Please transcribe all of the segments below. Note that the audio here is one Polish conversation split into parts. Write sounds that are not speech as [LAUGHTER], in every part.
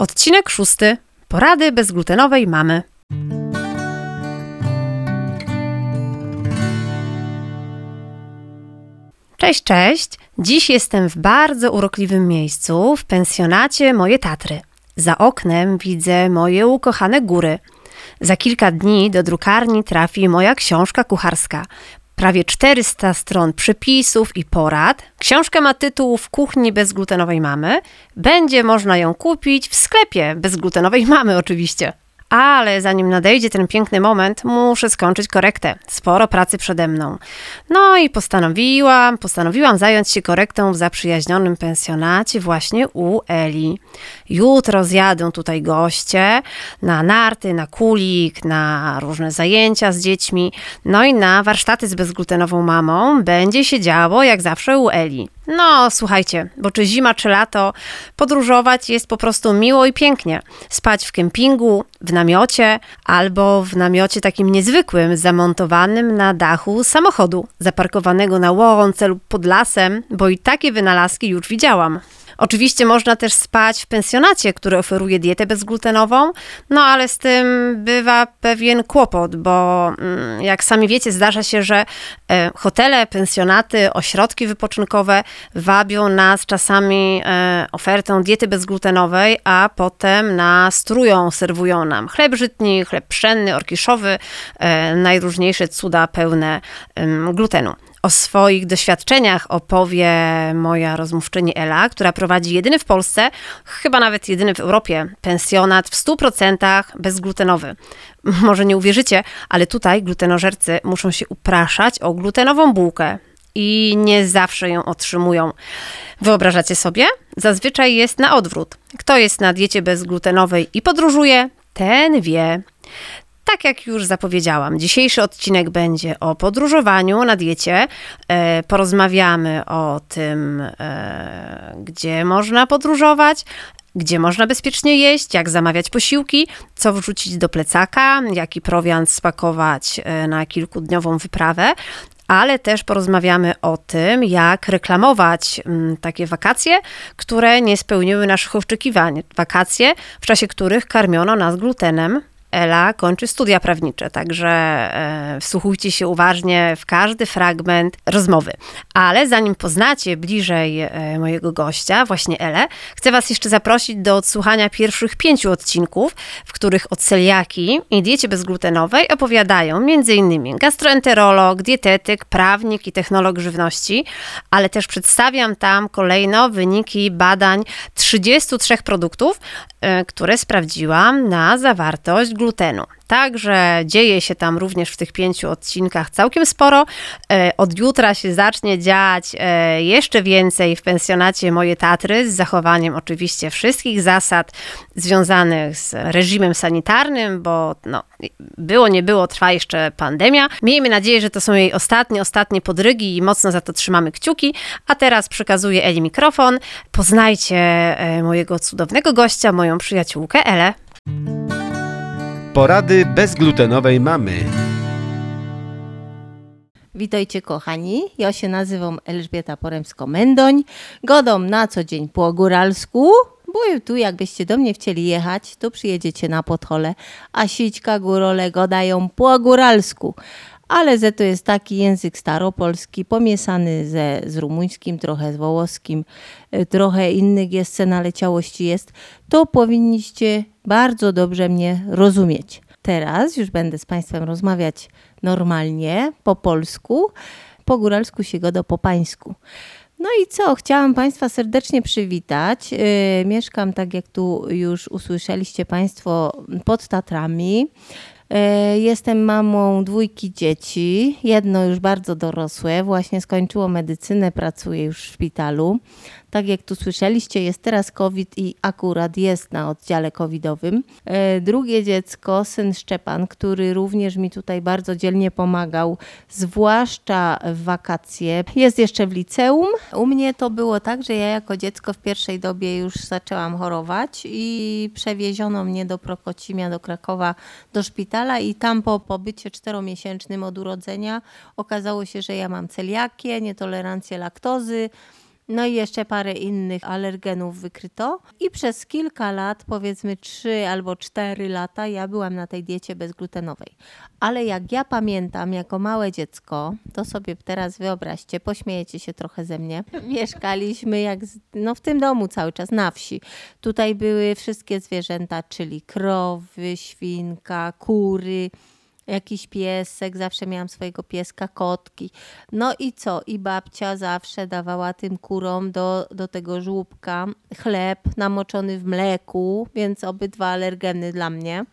Odcinek szósty. Porady bezglutenowej mamy. Cześć, cześć. Dziś jestem w bardzo urokliwym miejscu, w pensjonacie Moje Tatry. Za oknem widzę moje ukochane góry. Za kilka dni do drukarni trafi moja książka kucharska. Prawie 400 stron przepisów i porad. Książka ma tytuł W kuchni bezglutenowej mamy. Będzie można ją kupić w sklepie bezglutenowej mamy oczywiście. Ale zanim nadejdzie ten piękny moment, muszę skończyć korektę. Sporo pracy przede mną. No i postanowiłam, postanowiłam zająć się korektą w zaprzyjaźnionym pensjonacie właśnie u Eli. Jutro zjadą tutaj goście na narty, na kulik, na różne zajęcia z dziećmi, no i na warsztaty z bezglutenową mamą będzie się działo jak zawsze u Eli. No, słuchajcie, bo czy zima, czy lato, podróżować jest po prostu miło i pięknie. Spać w kempingu, w namiocie albo w namiocie takim niezwykłym, zamontowanym na dachu samochodu, zaparkowanego na łące lub pod lasem, bo i takie wynalazki już widziałam. Oczywiście można też spać w pensjonacie, który oferuje dietę bezglutenową, no ale z tym bywa pewien kłopot, bo mm, jak sami wiecie, zdarza się, że e, hotele, pensjonaty, ośrodki wypoczynkowe wabią nas czasami e, ofertą diety bezglutenowej, a potem nas trują, serwują nam chleb żytni, chleb pszenny, orkiszowy, e, najróżniejsze cuda pełne glutenu. O swoich doświadczeniach opowie moja rozmówczyni Ela, która prowadzi jedyny w Polsce, chyba nawet jedyny w Europie, pensjonat w 100% bezglutenowy. [LAUGHS] Może nie uwierzycie, ale tutaj glutenożercy muszą się upraszać o glutenową bułkę i nie zawsze ją otrzymują. Wyobrażacie sobie? Zazwyczaj jest na odwrót. Kto jest na diecie bezglutenowej i podróżuje, ten wie. Tak jak już zapowiedziałam, dzisiejszy odcinek będzie o podróżowaniu na diecie. E, porozmawiamy o tym, e, gdzie można podróżować, gdzie można bezpiecznie jeść, jak zamawiać posiłki, co wrzucić do plecaka, jaki prowiant spakować e, na kilkudniową wyprawę. Ale też porozmawiamy o tym, jak reklamować mm, takie wakacje, które nie spełniły naszych oczekiwań. Wakacje, w czasie których karmiono nas glutenem, Ela kończy studia prawnicze, także e, wsłuchujcie się uważnie w każdy fragment rozmowy. Ale zanim poznacie bliżej e, mojego gościa, właśnie Elę, chcę Was jeszcze zaprosić do odsłuchania pierwszych pięciu odcinków, w których o celiaki i diecie bezglutenowej opowiadają m.in. gastroenterolog, dietetyk, prawnik i technolog żywności, ale też przedstawiam tam kolejno wyniki badań 33 produktów, e, które sprawdziłam na zawartość glutenu. Także dzieje się tam również w tych pięciu odcinkach całkiem sporo. E, od jutra się zacznie dziać e, jeszcze więcej w pensjonacie Moje Tatry, z zachowaniem oczywiście wszystkich zasad związanych z reżimem sanitarnym, bo no, było, nie było, trwa jeszcze pandemia. Miejmy nadzieję, że to są jej ostatnie, ostatnie podrygi i mocno za to trzymamy kciuki. A teraz przekazuję Eli mikrofon. Poznajcie e, mojego cudownego gościa, moją przyjaciółkę Elę. Porady bezglutenowej mamy. Witajcie kochani, ja się nazywam Elżbieta Poremsko-Mendoń, godom na co dzień po góralsku, bo tu jakbyście do mnie chcieli jechać, to przyjedziecie na Podhole, a sićka górole godają po góralsku. Ale ze to jest taki język staropolski, pomieszany ze, z rumuńskim, trochę z wołoskim, y, trochę innych jest naleciałości jest, to powinniście bardzo dobrze mnie rozumieć. Teraz już będę z Państwem rozmawiać normalnie, po polsku, po góralsku się godo po pańsku. No i co? Chciałam Państwa serdecznie przywitać. Yy, mieszkam, tak jak tu już usłyszeliście Państwo, pod Tatrami. E, jestem mamą dwójki dzieci, jedno już bardzo dorosłe, właśnie skończyło medycynę, pracuje już w szpitalu. Tak jak tu słyszeliście, jest teraz COVID i akurat jest na oddziale covidowym. E, drugie dziecko, syn Szczepan, który również mi tutaj bardzo dzielnie pomagał, zwłaszcza w wakacje, jest jeszcze w liceum. U mnie to było tak, że ja jako dziecko w pierwszej dobie już zaczęłam chorować i przewieziono mnie do Prokocimia, do Krakowa, do szpitala i tam po pobycie czteromiesięcznym od urodzenia okazało się, że ja mam celiakię, nietolerancję laktozy, No i jeszcze parę innych alergenów wykryto. I przez kilka lat, powiedzmy 3 albo 4 lata, ja byłam na tej diecie bezglutenowej. Ale jak ja pamiętam, jako małe dziecko, to sobie teraz wyobraźcie, pośmiejecie się trochę ze mnie. [LAUGHS] Mieszkaliśmy jak z, no w tym domu cały czas na wsi. Tutaj były wszystkie zwierzęta, czyli krowy, świnka, kury jakiś piesek, zawsze miałam swojego pieska, kotki. No i co? I babcia zawsze dawała tym kurom do, do tego żłóbka chleb namoczony w mleku, więc obydwa alergeny dla mnie.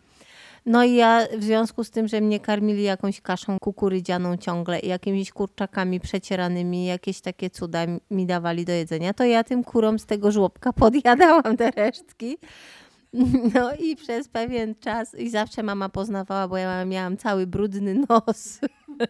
No i ja w związku z tym, że mnie karmili jakąś kaszą kukurydzianą ciągle i jakimiś kurczakami przecieranymi, jakieś takie cuda mi dawali do jedzenia, to ja tym kurom z tego żłobka podjadałam te resztki. [LAUGHS] No i przez pewien czas, i zawsze mama poznawała, bo ja miałam cały brudny [LAUGHS] nos.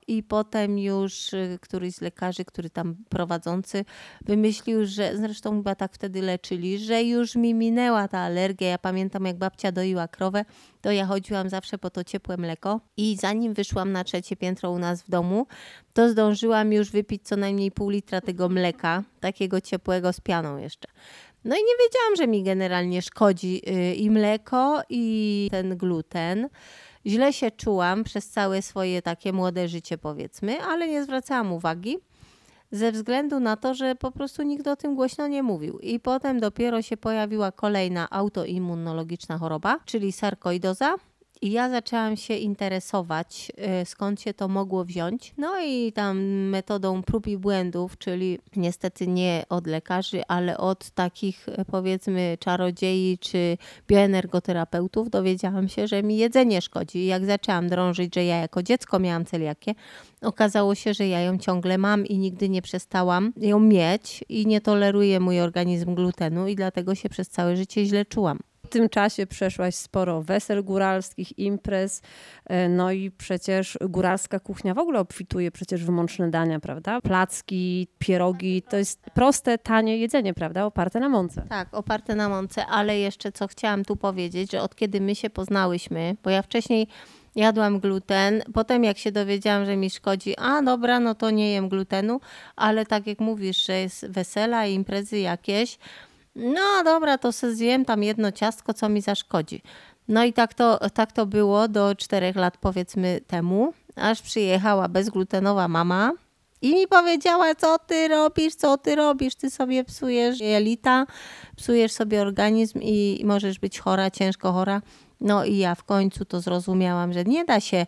I potem już y, któryś z lekarzy, który tam prowadzący, wymyślił, że zresztą chyba tak wtedy leczyli, że już mi minęła ta alergia. Ja pamiętam, jak babcia doiła krowę, to ja chodziłam zawsze po to ciepłe mleko. I zanim wyszłam na trzecie piętro u nas w domu, to zdążyłam już wypić co najmniej pół litra tego mleka, takiego ciepłego z pianą jeszcze. No i nie wiedziałam, że mi generalnie szkodzi y, i mleko, i ten gluten. Źle się czułam przez całe swoje takie młode życie, powiedzmy, ale nie zwracałam uwagi ze względu na to, że po prostu nikt o tym głośno nie mówił. I potem dopiero się pojawiła kolejna autoimmunologiczna choroba, czyli sarkoidoza. I ja zaczęłam się interesować, y, skąd się to mogło wziąć. No i tam metodą prób i błędów, czyli niestety nie od lekarzy, ale od takich y, powiedzmy czarodziei czy bioenergoterapeutów, dowiedziałam się, że mi jedzenie szkodzi. I jak zaczęłam drążyć, że ja jako dziecko miałam celiakię, okazało się, że ja ją ciągle mam i nigdy nie przestałam ją mieć i nie toleruje mój organizm glutenu i dlatego się przez całe życie źle czułam. W tym czasie przeszłaś sporo wesel góralskich, imprez, e, no i przecież góralska kuchnia w ogóle obfituje przecież w mączne dania, prawda? Placki, pierogi, to jest proste, tanie jedzenie, prawda? Oparte na mące. Tak, oparte na mące, ale jeszcze co chciałam tu powiedzieć, że od kiedy my się poznałyśmy, bo ja wcześniej jadłam gluten, potem jak się dowiedziałam, że mi szkodzi, a dobra, no to nie jem glutenu, ale tak jak mówisz, że jest wesela i imprezy jakieś, no dobra, to se zjem tam jedno ciastko, co mi zaszkodzi. No i tak to, tak to było do czterech lat powiedzmy temu, aż przyjechała bezglutenowa mama i mi powiedziała, co ty robisz, co ty robisz, ty sobie psujesz jelita, psujesz sobie organizm i możesz być chora, ciężko chora. No i ja w końcu to zrozumiałam, że nie da się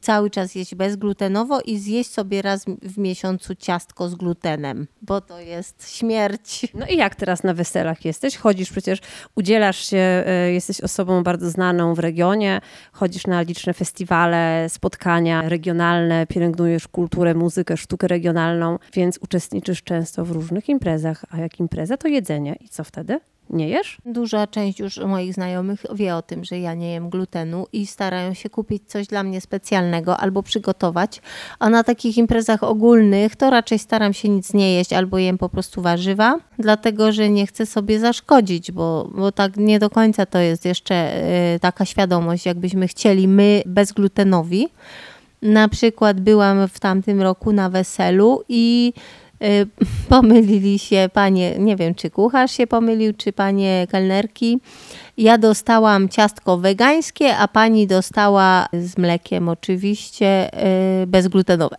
cały czas jeść bezglutenowo i zjeść sobie raz w miesiącu ciastko z glutenem, bo to jest śmierć. No i jak teraz na weselach jesteś? Chodzisz przecież, udzielasz się, e, jesteś osobą bardzo znaną w regionie, chodzisz na liczne festiwale, spotkania regionalne, pielęgnujesz kulturę, muzykę, sztukę regionalną, więc uczestniczysz często w różnych imprezach. A jak impreza, to jedzenie. I co wtedy? Nie jesz? Duża część już moich znajomych wie o tym, że ja nie jem glutenu i starają się kupić coś dla mnie specjalnego albo przygotować. A na takich imprezach ogólnych to raczej staram się nic nie jeść albo jem po prostu warzywa, dlatego że nie chcę sobie zaszkodzić, bo, bo tak nie do końca to jest jeszcze y, taka świadomość, jakbyśmy chcieli my bezglutenowi. Na przykład byłam w tamtym roku na weselu i [LAUGHS] pomylili się panie, nie wiem czy kucharz się pomylił, czy panie kelnerki. Ja dostałam ciastko wegańskie, a pani dostała z mlekiem oczywiście y, bezglutenowe.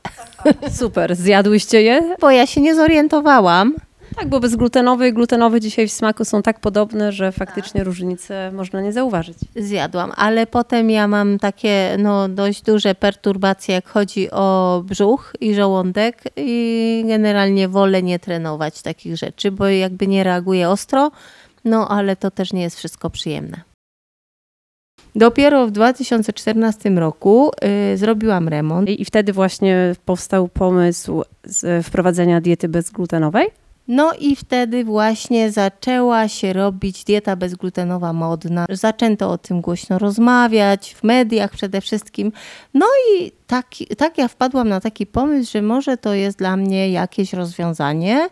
Super, zjadłyście je? Bo ja się nie zorientowałam. Tak, bo bezglutenowy i glutenowy dzisiaj w smaku są tak podobne, że faktycznie tak. różnice można nie zauważyć. Zjadłam, ale potem ja mam takie no, dość duże perturbacje, jak chodzi o brzuch i żołądek i generalnie wolę nie trenować takich rzeczy, bo jakby nie reaguję ostro, no ale to też nie jest wszystko przyjemne. Dopiero w 2014 roku y, zrobiłam remont. I wtedy właśnie powstał pomysł wprowadzenia diety bezglutenowej? No i wtedy właśnie zaczęła się robić dieta bezglutenowa modna. Zaczęto o tym głośno rozmawiać, w mediach przede wszystkim. No i tak, tak ja wpadłam na taki pomysł, że może to jest dla mnie jakieś rozwiązanie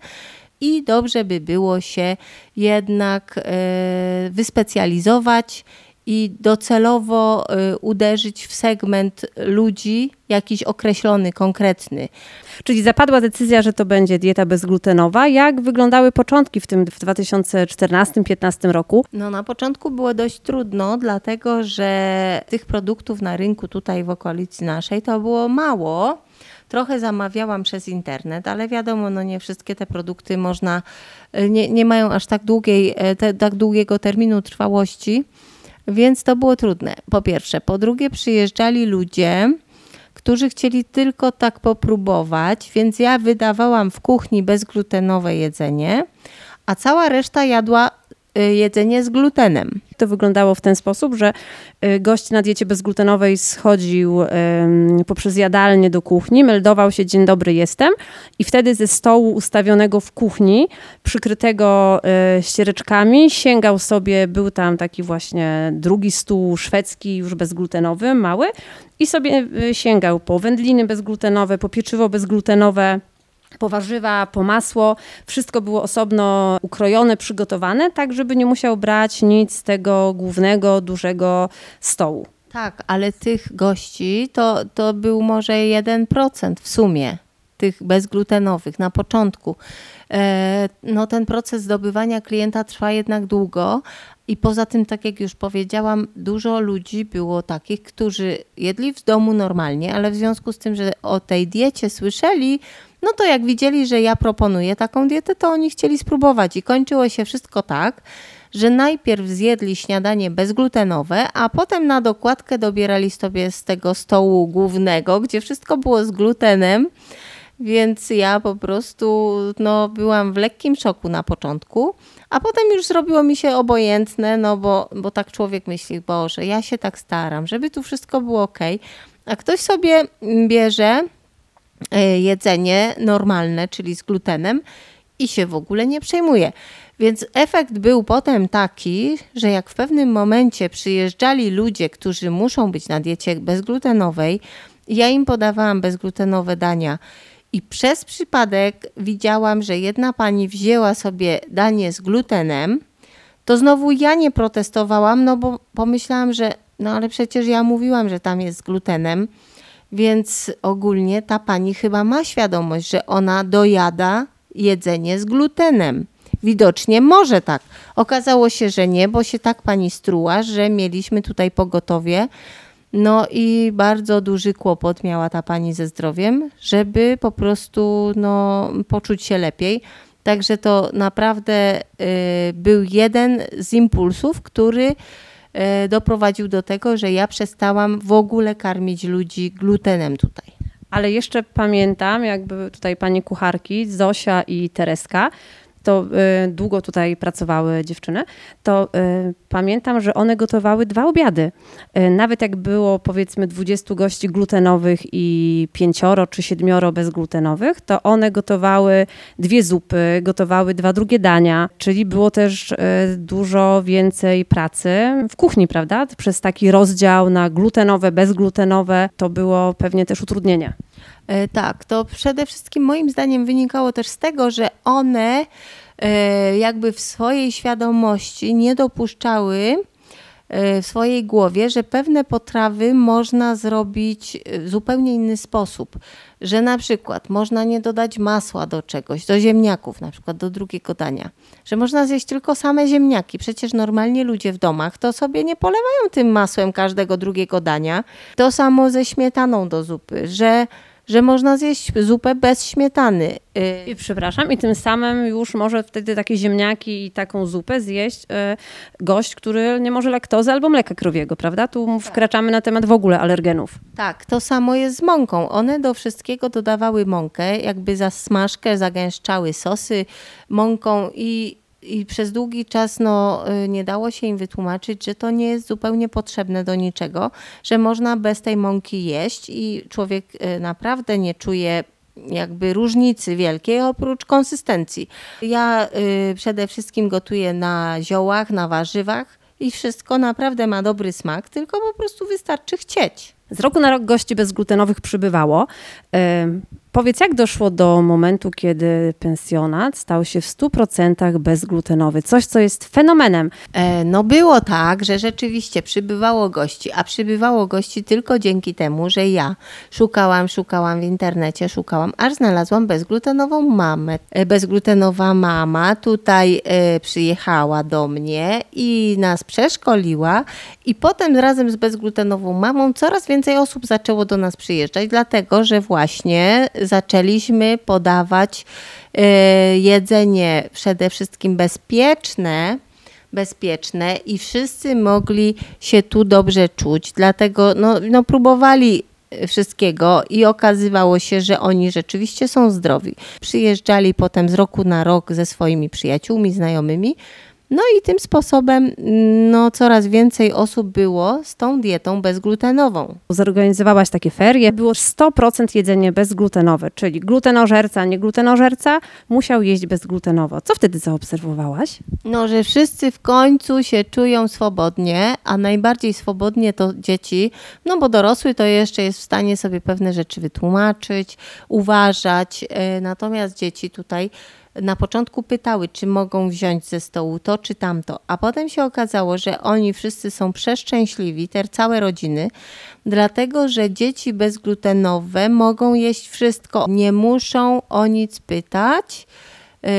i dobrze by było się jednak e, wyspecjalizować i docelowo y, uderzyć w segment ludzi jakiś określony, konkretny. Czyli zapadła decyzja, że to będzie dieta bezglutenowa. Jak wyglądały początki w tym w 2014-2015 roku? No na początku było dość trudno, dlatego że tych produktów na rynku tutaj w okolicy naszej to było mało. Trochę zamawiałam przez internet, ale wiadomo, no nie wszystkie te produkty można, y, nie, nie mają aż tak, długiej, e, te, tak długiego terminu trwałości, więc to było trudne. Po pierwsze. Po drugie, przyjeżdżali ludzie, którzy chcieli tylko tak popróbować, więc ja wydawałam w kuchni bezglutenowe jedzenie, a cała reszta jadła jedzenie z glutenem. To wyglądało w ten sposób, że y, gość na diecie bezglutenowej schodził poprzez jadalnię do kuchni, meldował się dzień dobry jestem i wtedy ze stołu ustawionego w kuchni, przykrytego y, ściereczkami, sięgał sobie, był tam taki właśnie drugi stół szwedzki, już bezglutenowy, mały i sobie y, sięgał po wędliny bezglutenowe, po pieczywo bezglutenowe, po warzywa, po masło. Wszystko było osobno ukrojone, przygotowane, tak żeby nie musiał brać nic z tego głównego, dużego stołu. Tak, ale tych gości to, to był może 1% w sumie, tych bezglutenowych na początku. E, no ten proces zdobywania klienta trwa jednak długo i poza tym, tak jak już powiedziałam, dużo ludzi było takich, którzy jedli w domu normalnie, ale w związku z tym, że o tej diecie słyszeli, no to jak widzieli, że ja proponuję taką dietę, to oni chcieli spróbować i kończyło się wszystko tak, że najpierw zjedli śniadanie bezglutenowe, a potem na dokładkę dobierali sobie z tego stołu głównego, gdzie wszystko było z glutenem. Więc ja po prostu no, byłam w lekkim szoku na początku, a potem już zrobiło mi się obojętne, no bo, bo tak człowiek myśli, Boże, ja się tak staram, żeby tu wszystko było ok. A ktoś sobie bierze jedzenie normalne, czyli z glutenem i się w ogóle nie przejmuje. Więc efekt był potem taki, że jak w pewnym momencie przyjeżdżali ludzie, którzy muszą być na diecie bezglutenowej, ja im podawałam bezglutenowe dania i przez przypadek widziałam, że jedna pani wzięła sobie danie z glutenem, to znowu ja nie protestowałam, no bo pomyślałam, że no ale przecież ja mówiłam, że tam jest z glutenem, więc ogólnie ta pani chyba ma świadomość, że ona dojada jedzenie z glutenem. Widocznie może tak. Okazało się, że nie, bo się tak pani struła, że mieliśmy tutaj pogotowie. No i bardzo duży kłopot miała ta pani ze zdrowiem, żeby po prostu no, poczuć się lepiej. Także to naprawdę y, był jeden z impulsów, który doprowadził do tego, że ja przestałam w ogóle karmić ludzi glutenem tutaj. Ale jeszcze pamiętam, jakby tutaj pani kucharki, Zosia i Tereska, to y, długo tutaj pracowały dziewczyny, to y, pamiętam, że one gotowały dwa obiady. Y, nawet jak było powiedzmy 20 gości glutenowych i pięcioro czy siedmioro bezglutenowych, to one gotowały dwie zupy, gotowały dwa drugie dania, czyli było też dużo więcej pracy w kuchni, prawda? Przez taki rozdział na glutenowe, bezglutenowe, to było pewnie też utrudnienie. E, Tak, to przede wszystkim moim zdaniem wynikało też z tego, że one e, jakby w swojej świadomości nie dopuszczały e, w swojej głowie, że pewne potrawy można zrobić w zupełnie inny sposób. Że na przykład można nie dodać masła do czegoś, do ziemniaków, na przykład do drugiego dania. Że można zjeść tylko same ziemniaki. Przecież normalnie ludzie w domach to sobie nie polewają tym masłem każdego drugiego dania. To samo ze śmietaną do zupy, że że można zjeść zupę bez śmietany. Y, I przepraszam, i tym samym już może wtedy takie ziemniaki i taką zupę zjeść e, gość, który nie może laktozy albo mleka krowiego, prawda? Tu wkraczamy na temat w ogóle alergenów. Tak, to samo jest z mąką. One do wszystkiego dodawały mąkę, jakby za smażkę zagęszczały sosy mąką i, i przez długi czas no, y, nie dało się im wytłumaczyć, że to nie jest zupełnie potrzebne do niczego, że można bez tej mąki jeść i człowiek y, naprawdę nie czuje jakby różnicy wielkiej oprócz konsystencji. Ja y, przede wszystkim gotuję na ziołach, na warzywach i wszystko naprawdę ma dobry smak, tylko po prostu wystarczy chcieć. Z roku na rok gości bezglutenowych przybywało. Ym, Powiedz, jak doszło do momentu, kiedy pensjonat stał się w 100% bezglutenowy? Coś, co jest fenomenem. E, No było tak, że rzeczywiście przybywało gości, a przybywało gości tylko dzięki temu, że ja szukałam, szukałam w internecie, szukałam, aż znalazłam bezglutenową mamę. E, Bezglutenowa mama tutaj e, przyjechała do mnie i nas przeszkoliła i potem razem z bezglutenową mamą coraz więcej osób zaczęło do nas przyjeżdżać, dlatego że właśnie zaczęliśmy podawać e, jedzenie przede wszystkim bezpieczne, bezpieczne i wszyscy mogli się tu dobrze czuć. Dlatego no, no, próbowali wszystkiego i okazywało się, że oni rzeczywiście są zdrowi. Przyjeżdżali potem z roku na rok ze swoimi przyjaciółmi, znajomymi. No i tym sposobem no, coraz więcej osób było z tą dietą bezglutenową. Zorganizowałaś takie ferie, było 100% jedzenie bezglutenowe, czyli glutenożerca, nieglutenożerca musiał jeść bezglutenowo. Co wtedy zaobserwowałaś? No, że wszyscy w końcu się czują swobodnie, a najbardziej swobodnie to dzieci, no bo dorosły to jeszcze jest w stanie sobie pewne rzeczy wytłumaczyć, uważać, e, natomiast dzieci tutaj na początku pytały, czy mogą wziąć ze stołu to czy tamto, a potem się okazało, że oni wszyscy są przeszczęśliwi, te całe rodziny, dlatego że dzieci bezglutenowe mogą jeść wszystko, nie muszą o nic pytać.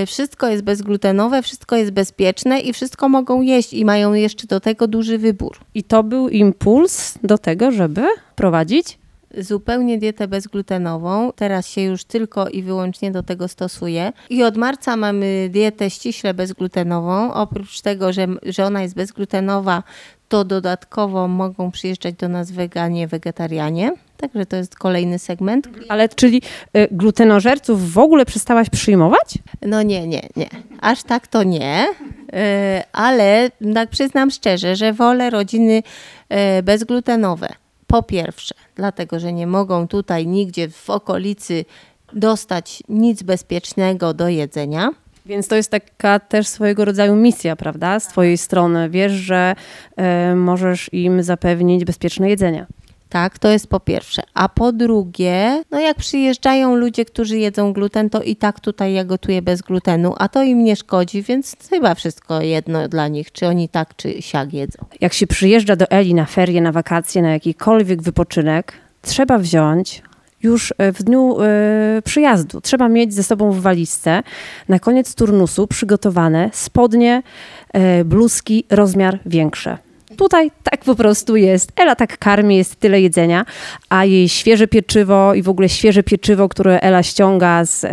Y, Wszystko jest bezglutenowe, wszystko jest bezpieczne i wszystko mogą jeść i mają jeszcze do tego duży wybór. I to był impuls do tego, żeby prowadzić Zupełnie dietę bezglutenową. Teraz się już tylko i wyłącznie do tego stosuje. I od marca mamy dietę ściśle bezglutenową. Oprócz tego, że, że ona jest bezglutenowa, to dodatkowo mogą przyjeżdżać do nas weganie, wegetarianie. Także to jest kolejny segment. Ale czyli y, glutenożerców w ogóle przestałaś przyjmować? No nie, nie, nie. Aż tak to nie. E, Ale tak przyznam szczerze, że wolę rodziny e, bezglutenowe. Po pierwsze, dlatego, że nie mogą tutaj nigdzie w okolicy dostać nic bezpiecznego do jedzenia. Więc to jest taka też swojego rodzaju misja, prawda? Z twojej strony. Wiesz, że y, możesz im zapewnić bezpieczne jedzenie. Tak, to jest po pierwsze. A po drugie, no jak przyjeżdżają ludzie, którzy jedzą gluten, to i tak tutaj ja gotuję bez glutenu, a to im nie szkodzi, więc chyba wszystko jedno dla nich, czy oni tak, czy siak jedzą. Jak się przyjeżdża do Eli na ferie, na wakacje, na jakikolwiek wypoczynek, trzeba wziąć już e, w dniu e, przyjazdu. Trzeba mieć ze sobą w walizce na koniec turnusu przygotowane spodnie, e, bluzki, rozmiar większe. Tutaj tak po prostu jest. Ela tak karmi, jest tyle jedzenia, a jej świeże pieczywo i w ogóle świeże pieczywo, które Ela ściąga z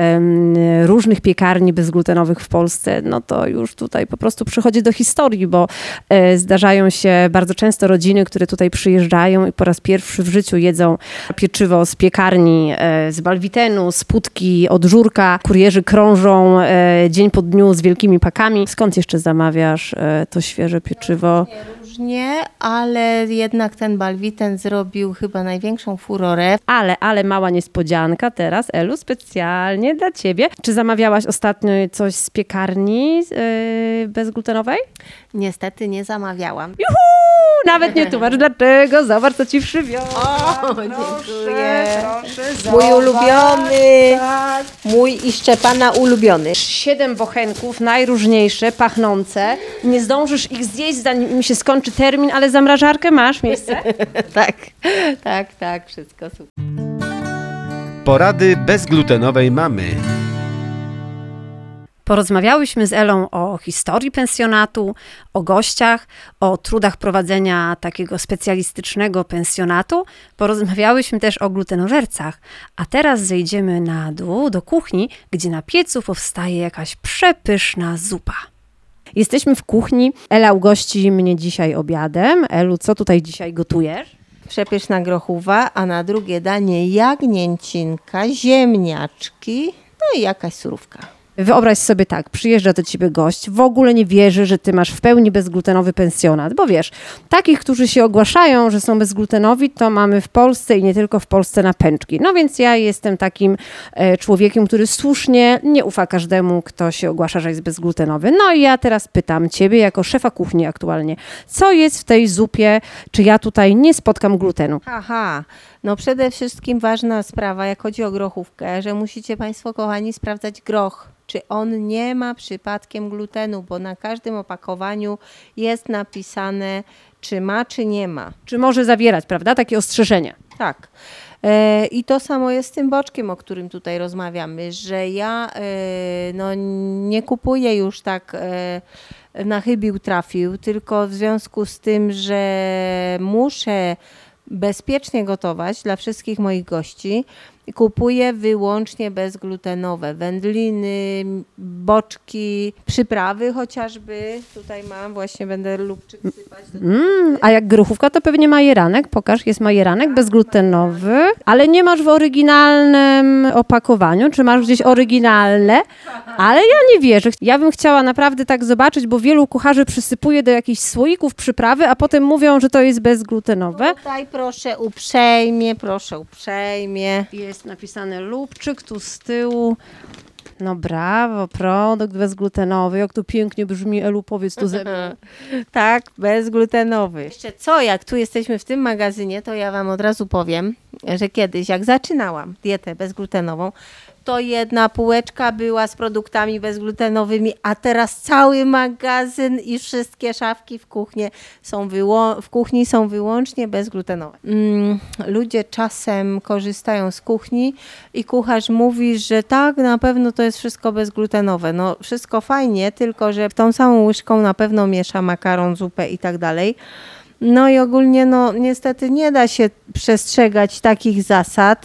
różnych piekarni bezglutenowych w Polsce, no to już tutaj po prostu przychodzi do historii, bo e, zdarzają się bardzo często rodziny, które tutaj przyjeżdżają i po raz pierwszy w życiu jedzą pieczywo z piekarni, e, z Balwitenu, z Putki, od Żurka. Kurierzy krążą e, dzień po dniu z wielkimi pakami. Skąd jeszcze zamawiasz e, to świeże pieczywo? Różnie, ale jednak ten Balwiten zrobił chyba największą furorę. Ale, ale mała niespodzianka teraz, Elu, specjalnie dla ciebie. Czy zamawiałaś ostatnio coś z piekarni yy, bezglutenowej? Niestety nie zamawiałam. Juhu! Nawet nie tłumacz dlaczego, zobacz co ci przywiozłam. O, dziękuję. Proszę, Mój zobacz. ulubiony. Tak. Mój i Szczepana ulubiony. Siedem bochenków, najróżniejsze, pachnące. Nie zdążysz ich zjeść, zanim mi się skończy termin, ale zamrażarkę masz miejsce? [LAUGHS] tak, tak, tak, wszystko super. Porady bezglutenowej mamy. Porozmawiałyśmy z Elą o historii pensjonatu, o gościach, o trudach prowadzenia takiego specjalistycznego pensjonatu. Porozmawiałyśmy też o glutenożercach. A teraz zejdziemy na dół do kuchni, gdzie na piecu powstaje jakaś przepyszna zupa. Jesteśmy w kuchni. Ela ugości mnie dzisiaj obiadem. Elu, co tutaj dzisiaj gotujesz? Przepyszna grochówa, a na drugie danie jagnięcinka, ziemniaczki, no i jakaś surówka. Wyobraź sobie tak, przyjeżdża do ciebie gość, w ogóle nie wierzy, że ty masz w pełni bezglutenowy pensjonat, bo wiesz, takich, którzy się ogłaszają, że są bezglutenowi, to mamy w Polsce i nie tylko w Polsce na pęczki. No więc ja jestem takim e, człowiekiem, który słusznie nie ufa każdemu, kto się ogłasza, że jest bezglutenowy. No i ja teraz pytam ciebie, jako szefa kuchni aktualnie, co jest w tej zupie, czy ja tutaj nie spotkam glutenu? Haha, No przede wszystkim ważna sprawa, jak chodzi o grochówkę, że musicie Państwo, kochani, sprawdzać groch, czy on nie ma przypadkiem glutenu, bo na każdym opakowaniu jest napisane, czy ma, czy nie ma. Czy może zawierać, prawda? Takie ostrzeżenie. Tak. E, I to samo jest z tym boczkiem, o którym tutaj rozmawiamy, że ja e, no, nie kupuję już tak e, na chybił trafił, tylko w związku z tym, że muszę bezpiecznie gotować dla wszystkich moich gości, kupuję wyłącznie bezglutenowe wędliny, boczki, przyprawy chociażby. Tutaj mam, właśnie będę lubczyk sypać. Mm, a jak grochówka, to pewnie majeranek. Pokaż, jest majeranek bezglutenowy, ale nie masz w oryginalnym opakowaniu. Czy masz gdzieś oryginalne? Ale ja nie wierzę. Ja bym chciała naprawdę tak zobaczyć, bo wielu kucharzy przysypuje do jakichś słoików przyprawy, a potem mówią, że to jest bezglutenowe. Tutaj proszę uprzejmie, proszę uprzejmie. Jest napisane lubczyk tu z tyłu. No brawo, produkt bezglutenowy. Jak to pięknie brzmi, Elu, powiedz to ze mną. [LAUGHS] Tak, bezglutenowy. Jeszcze co, jak tu jesteśmy w tym magazynie, to ja Wam od razu powiem, że kiedyś, jak zaczynałam dietę bezglutenową, to jedna półeczka była z produktami bezglutenowymi, a teraz cały magazyn i wszystkie szafki w, kuchni są wyło- w kuchni są wyłącznie bezglutenowe. Mm, ludzie czasem korzystają z kuchni i kucharz mówi, że tak, na pewno to jest wszystko bezglutenowe. No wszystko fajnie, tylko że tą samą łyżką na pewno miesza makaron, zupę i tak dalej. No i ogólnie, no niestety nie da się przestrzegać takich zasad,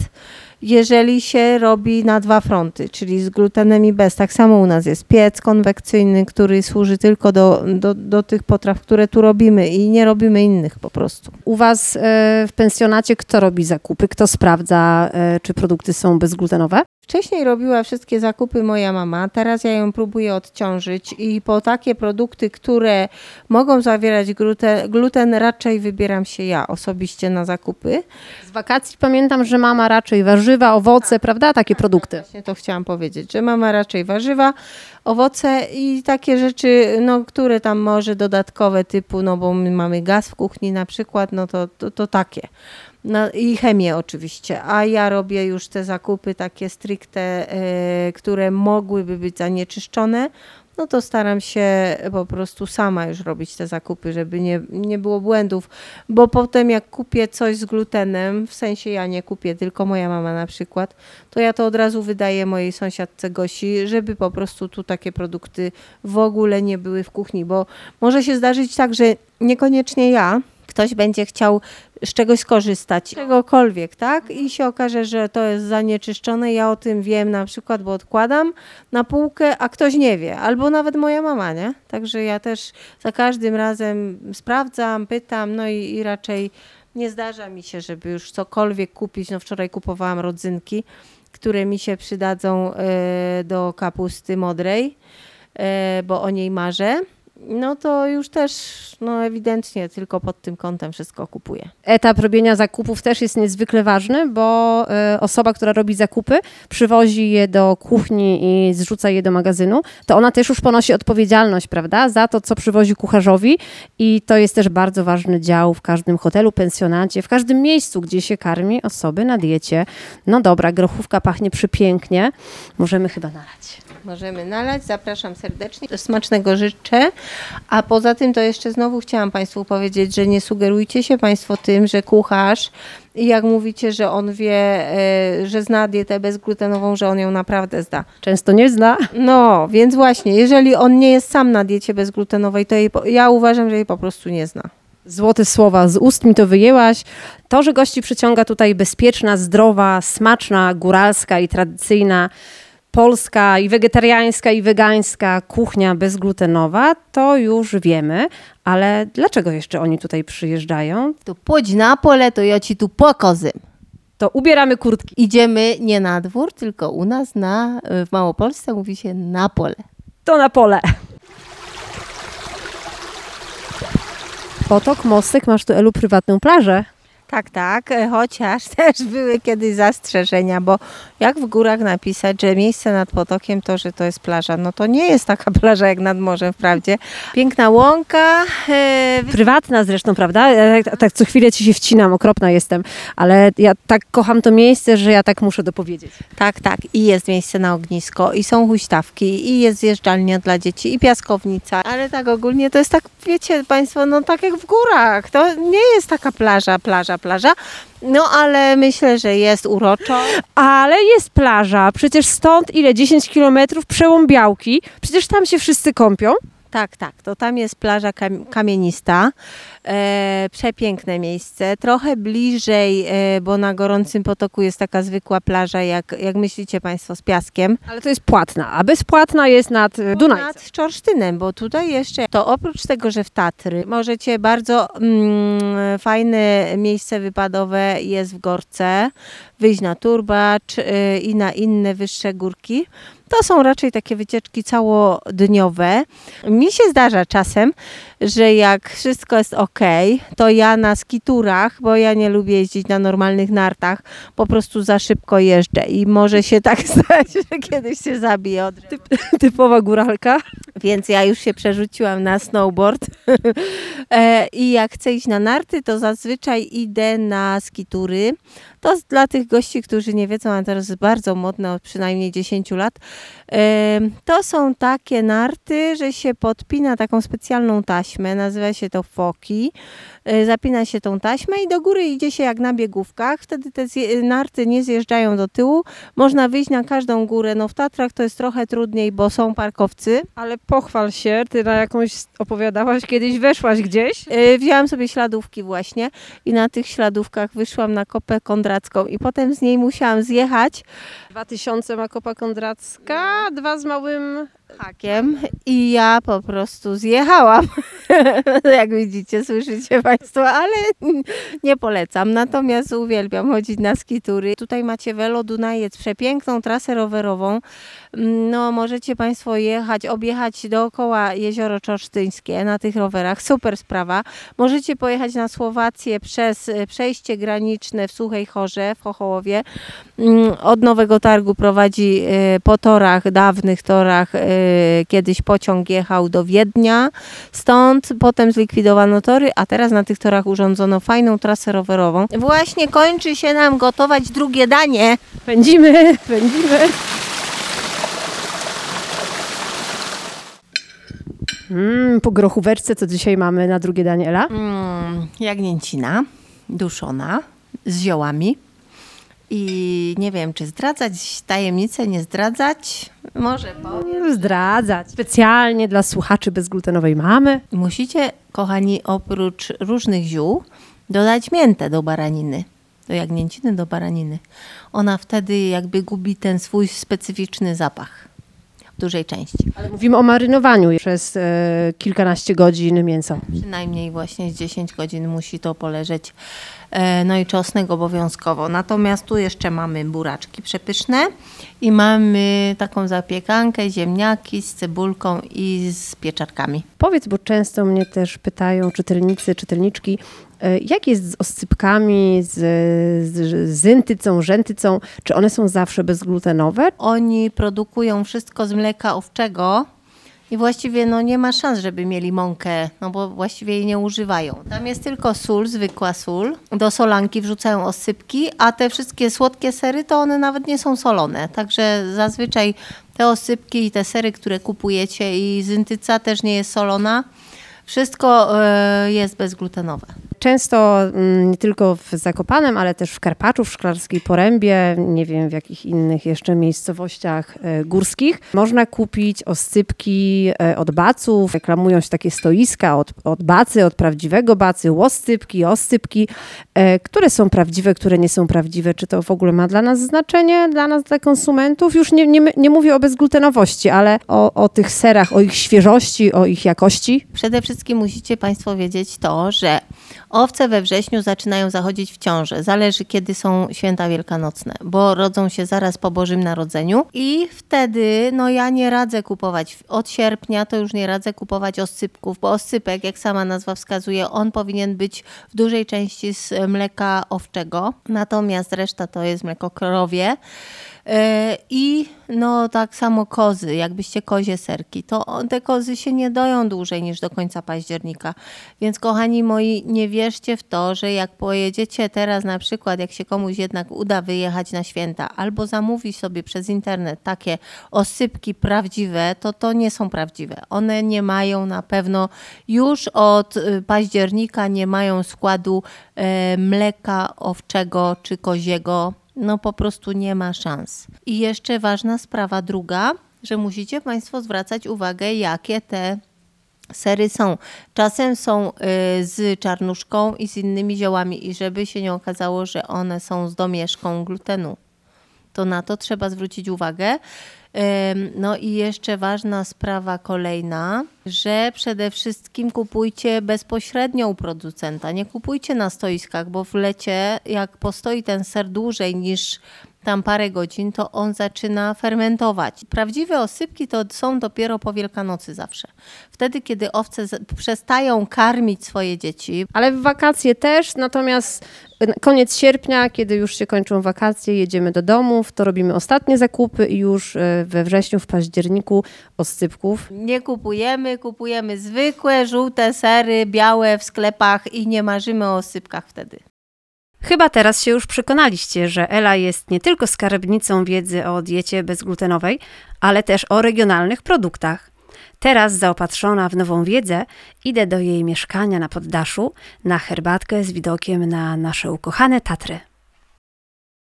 jeżeli się robi na dwa fronty, czyli z glutenem i bez. Tak samo u nas jest piec konwekcyjny, który służy tylko do, do, do tych potraw, które tu robimy i nie robimy innych po prostu. U Was e, w pensjonacie kto robi zakupy? Kto sprawdza, e, czy produkty są bezglutenowe? Wcześniej robiła wszystkie zakupy moja mama, teraz ja ją próbuję odciążyć i po takie produkty, które mogą zawierać gluten, gluten raczej wybieram się ja osobiście na zakupy. Z wakacji pamiętam, że mama raczej warzywa, owoce, prawda? Takie produkty. Właśnie to chciałam powiedzieć, że mama raczej warzywa, owoce i takie rzeczy, no, które tam może dodatkowe typu, no bo my mamy gaz w kuchni na przykład, no to, to, to takie. No i chemię oczywiście, a ja robię już te zakupy takie stricte, e, które mogłyby być zanieczyszczone, no to staram się po prostu sama już robić te zakupy, żeby nie, nie było błędów, bo potem jak kupię coś z glutenem, w sensie ja nie kupię, tylko moja mama na przykład, to ja to od razu wydaję mojej sąsiadce Gosi, żeby po prostu tu takie produkty w ogóle nie były w kuchni, bo może się zdarzyć tak, że niekoniecznie ja, ktoś będzie chciał z czegoś skorzystać, czegokolwiek, tak? I się okaże, że to jest zanieczyszczone. Ja o tym wiem na przykład, bo odkładam na półkę, a ktoś nie wie, albo nawet moja mama, nie? Także ja też za każdym razem sprawdzam, pytam, no i, i raczej nie zdarza mi się, żeby już cokolwiek kupić. No wczoraj kupowałam rodzynki, które mi się przydadzą e, do kapusty modrej, e, bo o niej marzę. No to już też, no ewidentnie tylko pod tym kątem wszystko kupuję. Etap robienia zakupów też jest niezwykle ważny, bo e, osoba, która robi zakupy, przywozi je do kuchni i zrzuca je do magazynu, to ona też już ponosi odpowiedzialność, prawda, za to, co przywozi kucharzowi i to jest też bardzo ważny dział w każdym hotelu, pensjonacie, w każdym miejscu, gdzie się karmi osoby na diecie. No dobra, grochówka pachnie przepięknie, możemy chyba nalać. Możemy nalać, zapraszam serdecznie. Smacznego życzę. A poza tym to jeszcze znowu chciałam Państwu powiedzieć, że nie sugerujcie się Państwo tym, że kucharz i jak mówicie, że on wie, e, że zna dietę bezglutenową, że on ją naprawdę zda. Często nie zna. No, więc właśnie, jeżeli on nie jest sam na diecie bezglutenowej, to jej, ja uważam, że jej po prostu nie zna. Złote słowa, z ust mi to wyjęłaś. To, że gości przyciąga tutaj bezpieczna, zdrowa, smaczna, góralska i tradycyjna polska i wegetariańska i wegańska kuchnia bezglutenowa, to już wiemy, ale dlaczego jeszcze oni tutaj przyjeżdżają? Tu pójdź na pole, to ja ci tu pokozym. To ubieramy kurtki. Idziemy nie na dwór, tylko u nas na, w Małopolsce mówi się na pole. To na pole. Potok, mostek, masz tu Elu prywatną plażę. Tak, tak, e, chociaż [LAUGHS] też były kiedyś zastrzeżenia, bo jak w górach napisać, że miejsce nad potokiem to, że to jest plaża, no to nie jest taka [LAUGHS] plaża jak nad morzem wprawdzie. Piękna łąka, e, wy- Prywatna zresztą, prawda? Ja tak, tak co chwilę ci się wcinam, okropna jestem, ale ja tak kocham to miejsce, że ja tak muszę dopowiedzieć. tak, tak, i jest miejsce na ognisko, i są huśtawki, i jest zjeżdżalnia dla dzieci, i piaskownica, ale tak ogólnie to jest tak, wiecie Państwo, no tak jak w górach, to nie jest taka plaża, plaża, plaża, no ale myślę, że jest uroczo. Ale jest plaża, przecież stąd ile? 10 kilometrów, przełom Białki, przecież tam się wszyscy kąpią. Tak, tak, to tam jest plaża kam- kamienista, e, przepiękne miejsce, trochę bliżej, e, bo na Gorącym Potoku jest taka zwykła plaża, jak, jak myślicie Państwo, z piaskiem. Ale to jest płatna, a bezpłatna jest nad e, Dunajcem. Nad Czorsztynem, bo tutaj jeszcze, to oprócz tego, że w Tatry, możecie bardzo mm, fajne miejsce wypadowe jest w Gorce, wyjść na Turbacz y, i na inne wyższe górki. To są raczej takie wycieczki całodniowe. Mi się zdarza czasem, że jak wszystko jest ok, to ja na skiturach, bo ja nie lubię jeździć na normalnych nartach, po prostu za szybko jeżdżę i może się tak [LAUGHS] stać, że kiedyś się zabiję od drzewa. Typowa góralka. Więc ja już się przerzuciłam na snowboard. [LAUGHS] E, I jak chcę iść na narty, to zazwyczaj idę na skitury. To dla tych gości, którzy nie wiedzą, a teraz jest bardzo modne od przynajmniej 10 lat. To są takie narty, że się podpina taką specjalną taśmę, nazywa się to foki. E, Zapina się tą taśmę i do góry idzie się jak na biegówkach. Wtedy te zje- narty nie zjeżdżają do tyłu. Można wyjść na każdą górę. No w Tatrach to jest trochę trudniej, bo są parkowcy. Ale pochwal się, ty na jakąś opowiadałaś, kiedyś weszłaś gdzieś. Yy, Wzięłam sobie śladówki właśnie i na tych śladówkach wyszłam na kopę kondracką i potem z niej musiałam zjechać 2000 ma Kopa Kondracka, dwa z małym... hakiem i ja po prostu zjechałam. [LAUGHS] Jak widzicie, słyszycie Państwo, ale nie polecam. Natomiast uwielbiam chodzić na skitury. Tutaj macie Velo Dunajec, przepiękną trasę rowerową. No, możecie Państwo jechać, objechać dookoła Jezioro Czorsztyńskie na tych rowerach. Super sprawa. Możecie pojechać na Słowację przez e, przejście graniczne w Suchej Chorze w Chochołowie. Mm, Od Nowego Targu prowadzi e, po torach, dawnych torach, e, kiedyś pociąg jechał do Wiednia. Stąd potem zlikwidowano tory, a teraz na tych torach urządzono fajną trasę rowerową. Właśnie kończy się nam gotować drugie danie. Pędzimy, pędzimy. Mm, po grochóweczce, co dzisiaj mamy na drugie danie, Ela? Mm, jagnięcina duszona z ziołami. I nie wiem, czy zdradzać tajemnicę, nie zdradzać. Może powiem. Zdradzać. Specjalnie dla słuchaczy bezglutenowej mamy. Musicie, kochani, oprócz różnych ziół, dodać miętę do baraniny. Do jagnięciny, do baraniny. Ona wtedy jakby gubi ten swój specyficzny zapach w dużej części. Ale mówimy o marynowaniu przez e, kilkanaście godzin mięsa. Przynajmniej właśnie z 10 godzin musi to poleżeć. E, No i czosnek obowiązkowo. Natomiast tu jeszcze mamy buraczki przepyszne i mamy taką zapiekankę, ziemniaki z cebulką i z pieczarkami. Powiedz, bo często mnie też pytają czytelnicy, czytelniczki, e, jak jest z oscypkami, z, z zyntycą, rzętycą? Czy one są zawsze bezglutenowe? Oni produkują wszystko z mleka owczego i właściwie no, nie ma szans, żeby mieli mąkę, no bo właściwie jej nie używają. Tam jest tylko sól, zwykła sól. Do solanki wrzucają osypki, a te wszystkie słodkie sery to one nawet nie są solone. Także zazwyczaj te osypki i te sery, które kupujecie i zyntyca też nie jest solona. Wszystko e, jest bezglutenowe. Często mm, nie tylko w Zakopanem, ale też w Karpaczu, w Szklarskiej Porębie, nie wiem w jakich innych jeszcze miejscowościach e, górskich, można kupić oscypki e, od baców. Reklamują się takie stoiska od, od bacy, od prawdziwego bacy, łoscypki, oscypki, e, które są prawdziwe, które nie są prawdziwe. Czy to w ogóle ma dla nas znaczenie, dla nas, dla konsumentów? Już nie, nie, nie mówię o bezglutenowości, ale o, o tych serach, o ich świeżości, o ich jakości. Przede wszystkim musicie Państwo wiedzieć to, że Owce we wrześniu zaczynają zachodzić w ciążę. Zależy, kiedy są święta wielkanocne, bo rodzą się zaraz po Bożym Narodzeniu. I wtedy, no ja nie radzę kupować. Od sierpnia to już nie radzę kupować oscypków, bo oscypek, jak sama nazwa wskazuje, on powinien być w dużej części z mleka owczego. Natomiast reszta to jest mleko krowie. E, I no tak samo kozy, jakbyście kozie serki, to te kozy się nie doją dłużej niż do końca października. Więc kochani moi, nie wierzcie w to, że jak pojedziecie teraz na przykład, jak się komuś jednak uda wyjechać na święta, albo zamówi sobie przez internet takie osypki prawdziwe, to to nie są prawdziwe. One nie mają na pewno już od y, października nie mają składu e, mleka owczego czy koziego no po prostu nie ma szans. I jeszcze ważna sprawa druga, że musicie Państwo zwracać uwagę, jakie te sery są. Czasem są y, z czarnuszką i z innymi ziołami i żeby się nie okazało, że one są z domieszką glutenu. To na to trzeba zwrócić uwagę. No i jeszcze ważna sprawa kolejna, że przede wszystkim kupujcie bezpośrednio u producenta. Nie kupujcie na stoiskach, bo w lecie, jak postoi ten ser dłużej niż tam parę godzin, to on zaczyna fermentować. Prawdziwe osypki to są dopiero po Wielkanocy zawsze. Wtedy, kiedy owce przestają karmić swoje dzieci. Ale w wakacje też, natomiast koniec sierpnia, kiedy już się kończą wakacje, jedziemy do domów, to robimy ostatnie zakupy i już e, we wrześniu, w październiku oscypków. Nie kupujemy, kupujemy zwykłe, żółte sery, białe w sklepach i nie marzymy o osypkach wtedy. Chyba teraz się już przekonaliście, że Ela jest nie tylko skarbnicą wiedzy o diecie bezglutenowej, ale też o regionalnych produktach. Teraz zaopatrzona w nową wiedzę, idę do jej mieszkania na poddaszu na herbatkę z widokiem na nasze ukochane Tatry.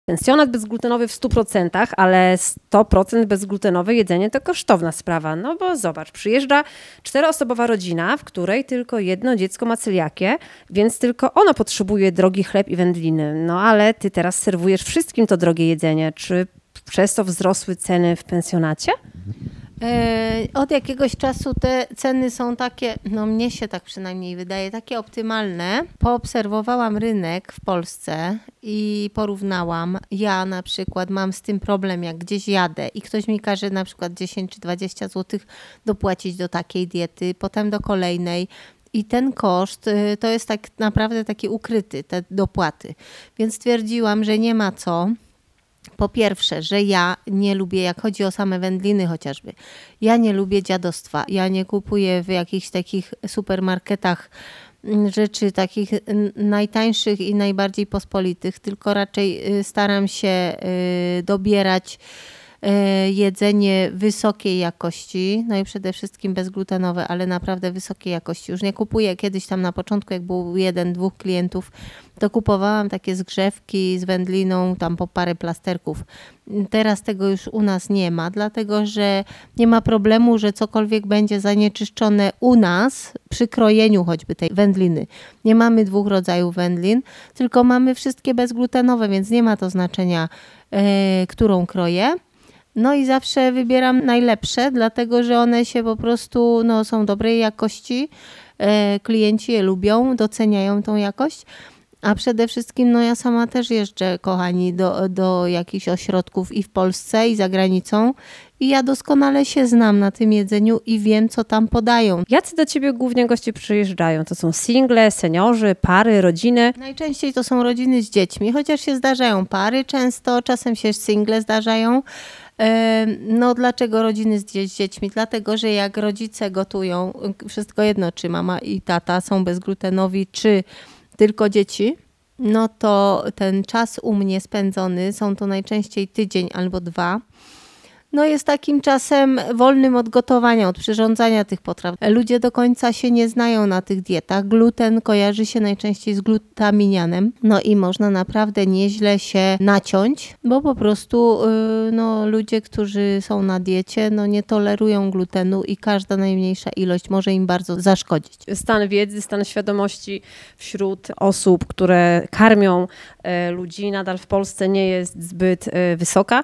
Pensjonat bezglutenowy w 100%, ale 100% bezglutenowe jedzenie to kosztowna sprawa. No bo zobacz, przyjeżdża czteroosobowa rodzina, w której tylko jedno dziecko ma celiakię, więc tylko ono potrzebuje drogi chleb i wędliny. No ale ty teraz serwujesz wszystkim to drogie jedzenie. Czy przez to wzrosły ceny w pensjonacie? E, od jakiegoś czasu te ceny są takie, no mnie się tak przynajmniej wydaje, takie optymalne. Poobserwowałam rynek w Polsce i porównałam. Ja na przykład mam z tym problem, jak gdzieś jadę i ktoś mi każe na przykład 10 czy 20 zł dopłacić do takiej diety, potem do kolejnej. I ten koszt y, to jest tak naprawdę taki ukryty, te dopłaty. Więc stwierdziłam, że nie ma co po pierwsze, że ja nie lubię, jak chodzi o same wędliny chociażby, ja nie lubię dziadostwa. Ja nie kupuję w jakichś takich supermarketach mm, rzeczy takich najtańszych i najbardziej pospolitych, tylko raczej y, staram się y, dobierać jedzenie wysokiej jakości, no i przede wszystkim bezglutenowe, ale naprawdę wysokiej jakości. Już nie kupuję kiedyś tam na początku, jak był jeden, dwóch klientów, to kupowałam takie zgrzewki z wędliną, tam po parę plasterków. Teraz tego już u nas nie ma, dlatego że nie ma problemu, że cokolwiek będzie zanieczyszczone u nas przy krojeniu choćby tej wędliny. Nie mamy dwóch rodzajów wędlin, tylko mamy wszystkie bezglutenowe, więc nie ma to znaczenia, yy, którą kroję. No i zawsze wybieram najlepsze, dlatego że one się po prostu no, są dobrej jakości. E, klienci je lubią, doceniają tą jakość. A przede wszystkim, no ja sama też jeżdżę, kochani, do, do jakichś ośrodków i w Polsce, i za granicą. I ja doskonale się znam na tym jedzeniu i wiem, co tam podają. Jacy do ciebie głównie goście przyjeżdżają? To są single, seniorzy, pary, rodziny? Najczęściej to są rodziny z dziećmi, chociaż się zdarzają pary często, czasem się single zdarzają. No dlaczego rodziny z dziećmi? Dlatego, że jak rodzice gotują, wszystko jedno, czy mama i tata są bezglutenowi, czy tylko dzieci, no to ten czas u mnie spędzony, są to najczęściej tydzień albo dwa, no jest takim czasem wolnym od gotowania, od przyrządzania tych potraw. Ludzie do końca się nie znają na tych dietach. Gluten kojarzy się najczęściej z glutaminianem, no i można naprawdę nieźle się naciąć, bo po prostu yy, no, ludzie, którzy są na diecie, no nie tolerują glutenu i każda najmniejsza ilość może im bardzo zaszkodzić. Stan wiedzy, stan świadomości wśród osób, które karmią y, ludzi nadal w Polsce nie jest zbyt y, wysoka.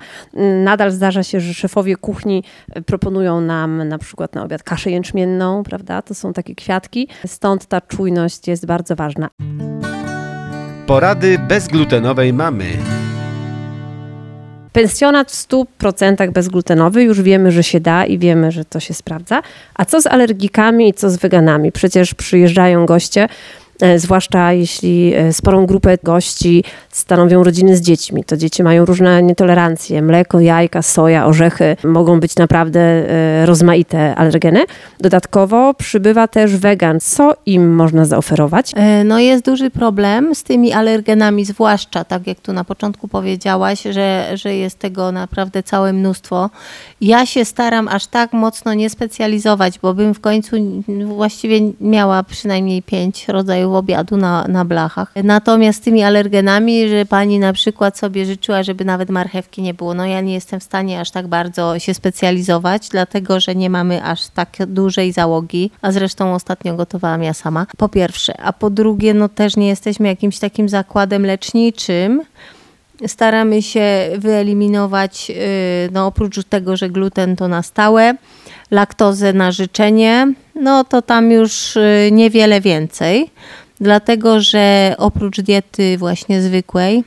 Nadal zdarza się, że szefowie kuchni e, proponują nam na przykład na obiad kaszę jęczmienną, prawda? To są takie kwiatki. Stąd ta czujność jest bardzo ważna. Porady bezglutenowej mamy. Pensjonat w 100% bezglutenowy, już wiemy, że się da i wiemy, że to się sprawdza. A co z alergikami i co z weganami? Przecież przyjeżdżają goście, zwłaszcza jeśli e, sporą grupę gości stanowią rodziny z dziećmi. To dzieci mają różne nietolerancje. Mleko, jajka, soja, orzechy mogą być naprawdę e, rozmaite alergeny. Dodatkowo przybywa też wegan. Co im można zaoferować? E, No jest duży problem z tymi alergenami, zwłaszcza tak jak tu na początku powiedziałaś, że, że jest tego naprawdę całe mnóstwo. Ja się staram aż tak mocno nie specjalizować, bo bym w końcu właściwie miała przynajmniej pięć rodzajów obiadu na, na blachach. Natomiast z tymi alergenami, że pani na przykład sobie życzyła, żeby nawet marchewki nie było, no ja nie jestem w stanie aż tak bardzo się specjalizować, dlatego że nie mamy aż tak dużej załogi, a zresztą ostatnio gotowałam ja sama. Po pierwsze, a po drugie, no też nie jesteśmy jakimś takim zakładem leczniczym. Staramy się wyeliminować, yy, no oprócz tego, że gluten to na stałe, laktozę na życzenie, no to tam już yy, niewiele więcej, dlatego że oprócz diety właśnie zwykłej,